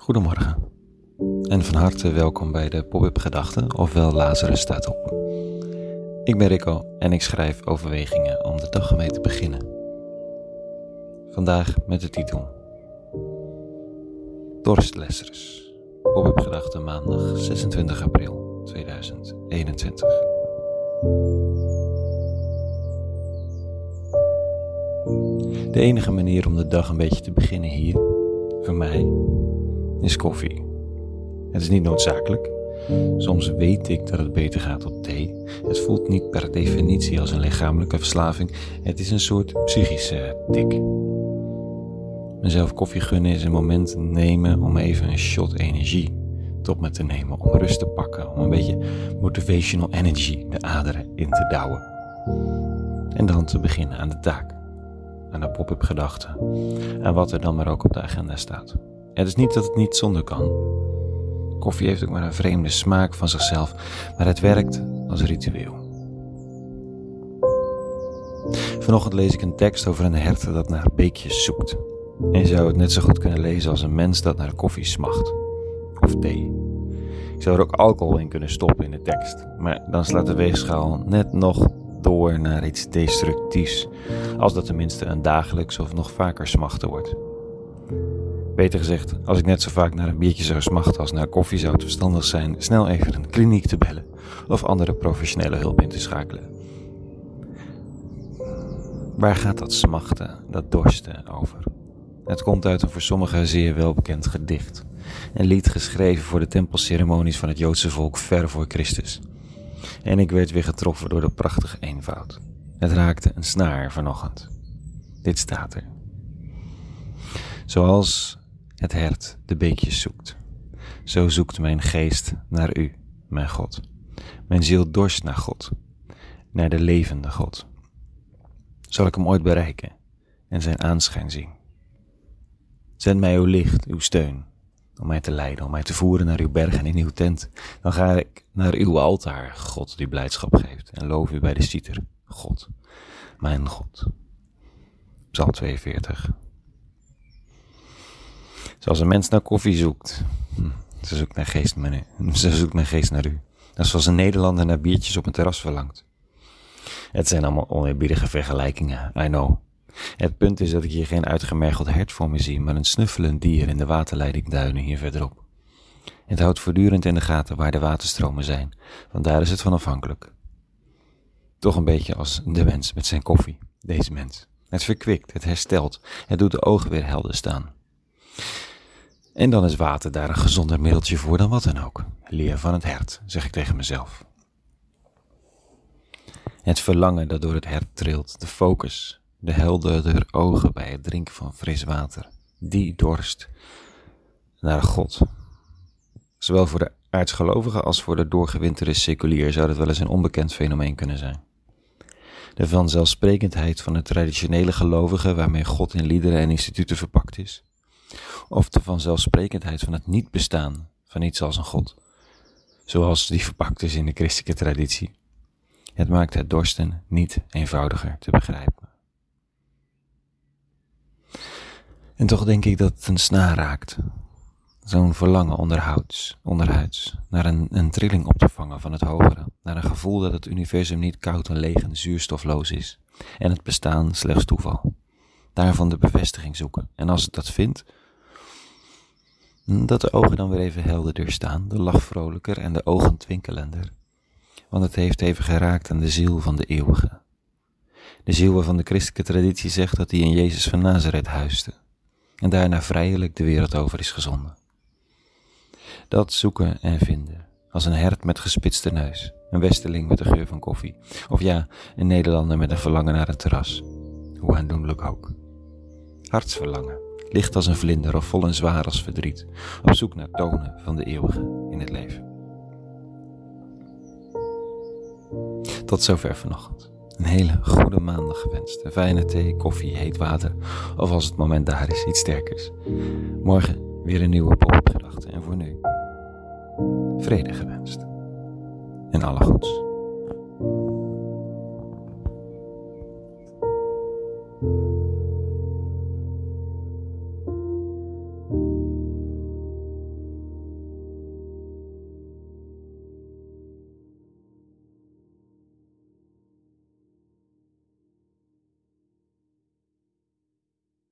Goedemorgen en van harte welkom bij de Pop-up Gedachten, ofwel Lazarus staat op. Ik ben Rico en ik schrijf overwegingen om de dag ermee te beginnen. Vandaag met de titel Dorstlessers, Pop-up Gedachten maandag 26 april 2021. De enige manier om de dag een beetje te beginnen hier, voor mij, is koffie. Het is niet noodzakelijk. Soms weet ik dat het beter gaat op thee. Het voelt niet per definitie als een lichamelijke verslaving. Het is een soort psychische tik. Mezelf koffie gunnen is een moment nemen om even een shot energie tot me te nemen. Om rust te pakken. Om een beetje motivational energy de aderen in te douwen. En dan te beginnen aan de taak. Aan de pop-up gedachten. En wat er dan maar ook op de agenda staat. Het is niet dat het niet zonder kan. Koffie heeft ook maar een vreemde smaak van zichzelf, maar het werkt als ritueel. Vanochtend lees ik een tekst over een hert dat naar beekjes zoekt. En je zou het net zo goed kunnen lezen als een mens dat naar koffie smacht. Of thee. Ik zou er ook alcohol in kunnen stoppen in de tekst, maar dan slaat de weegschaal net nog door naar iets destructiefs, als dat tenminste een dagelijks of nog vaker smachten wordt. Beter gezegd, als ik net zo vaak naar een biertje zou smachten als naar koffie, zou het verstandig zijn snel even een kliniek te bellen of andere professionele hulp in te schakelen. Waar gaat dat smachten, dat dorsten over? Het komt uit een voor sommigen zeer welbekend gedicht. Een lied geschreven voor de tempelceremonies van het Joodse volk ver voor Christus. En ik werd weer getroffen door de prachtige eenvoud. Het raakte een snaar vanochtend. Dit staat er. Zoals het hert de beekjes zoekt. Zo zoekt mijn geest naar u, mijn God. Mijn ziel dorst naar God, naar de levende God. Zal ik hem ooit bereiken en zijn aanschijn zien? Zend mij uw licht, uw steun, om mij te leiden, om mij te voeren naar uw berg en in uw tent. Dan ga ik naar uw altaar, God die blijdschap geeft, en loof u bij de citer, God, mijn God. Psalm 42. Zoals een mens naar koffie zoekt. Hm, ze zoekt naar geest, meneer. Ze zoekt mijn geest naar u. Dat zoals een Nederlander naar biertjes op een terras verlangt. Het zijn allemaal oneerbiedige vergelijkingen, I know. Het punt is dat ik hier geen uitgemergeld hert voor me zie, maar een snuffelend dier in de waterleidingduinen hier verderop. Het houdt voortdurend in de gaten waar de waterstromen zijn, want daar is het van afhankelijk. Toch een beetje als de mens met zijn koffie, deze mens. Het verkwikt, het herstelt, het doet de ogen weer helder staan. En dan is water daar een gezonder middeltje voor dan wat dan ook. Leer van het hert, zeg ik tegen mezelf. Het verlangen dat door het hert trilt, de focus, de helderder ogen bij het drinken van fris water, die dorst naar God. Zowel voor de aardsgelovigen als voor de doorgewinterde seculier zou dat wel eens een onbekend fenomeen kunnen zijn. De vanzelfsprekendheid van het traditionele gelovige waarmee God in liederen en instituten verpakt is of de vanzelfsprekendheid van het niet bestaan van iets als een God, zoals die verpakt is in de christelijke traditie. Het maakt het dorsten niet eenvoudiger te begrijpen. En toch denk ik dat het een snaar raakt. Zo'n verlangen onderhuids, onderhuids, naar een, een trilling op te vangen van het hogere, naar een gevoel dat het universum niet koud en leeg en zuurstofloos is, en het bestaan slechts toeval. Daarvan de bevestiging zoeken, en als ik dat vind, dat de ogen dan weer even helderder staan, de lach vrolijker en de ogen twinkelender. Want het heeft even geraakt aan de ziel van de eeuwige. De ziel waarvan de christelijke traditie zegt dat hij in Jezus van Nazareth huiste en daarna vrijelijk de wereld over is gezonden. Dat zoeken en vinden, als een hert met gespitste neus, een westerling met de geur van koffie, of ja, een Nederlander met een verlangen naar een terras, hoe aandoenlijk ook. Hartsverlangen licht als een vlinder of vol en zwaar als verdriet, op zoek naar tonen van de eeuwige in het leven. Tot zover vanochtend. Een hele goede maandag gewenst. Een fijne thee, koffie, heet water of als het moment daar is, iets sterkers. Morgen weer een nieuwe popgedachte en voor nu vrede gewenst. En alle goeds.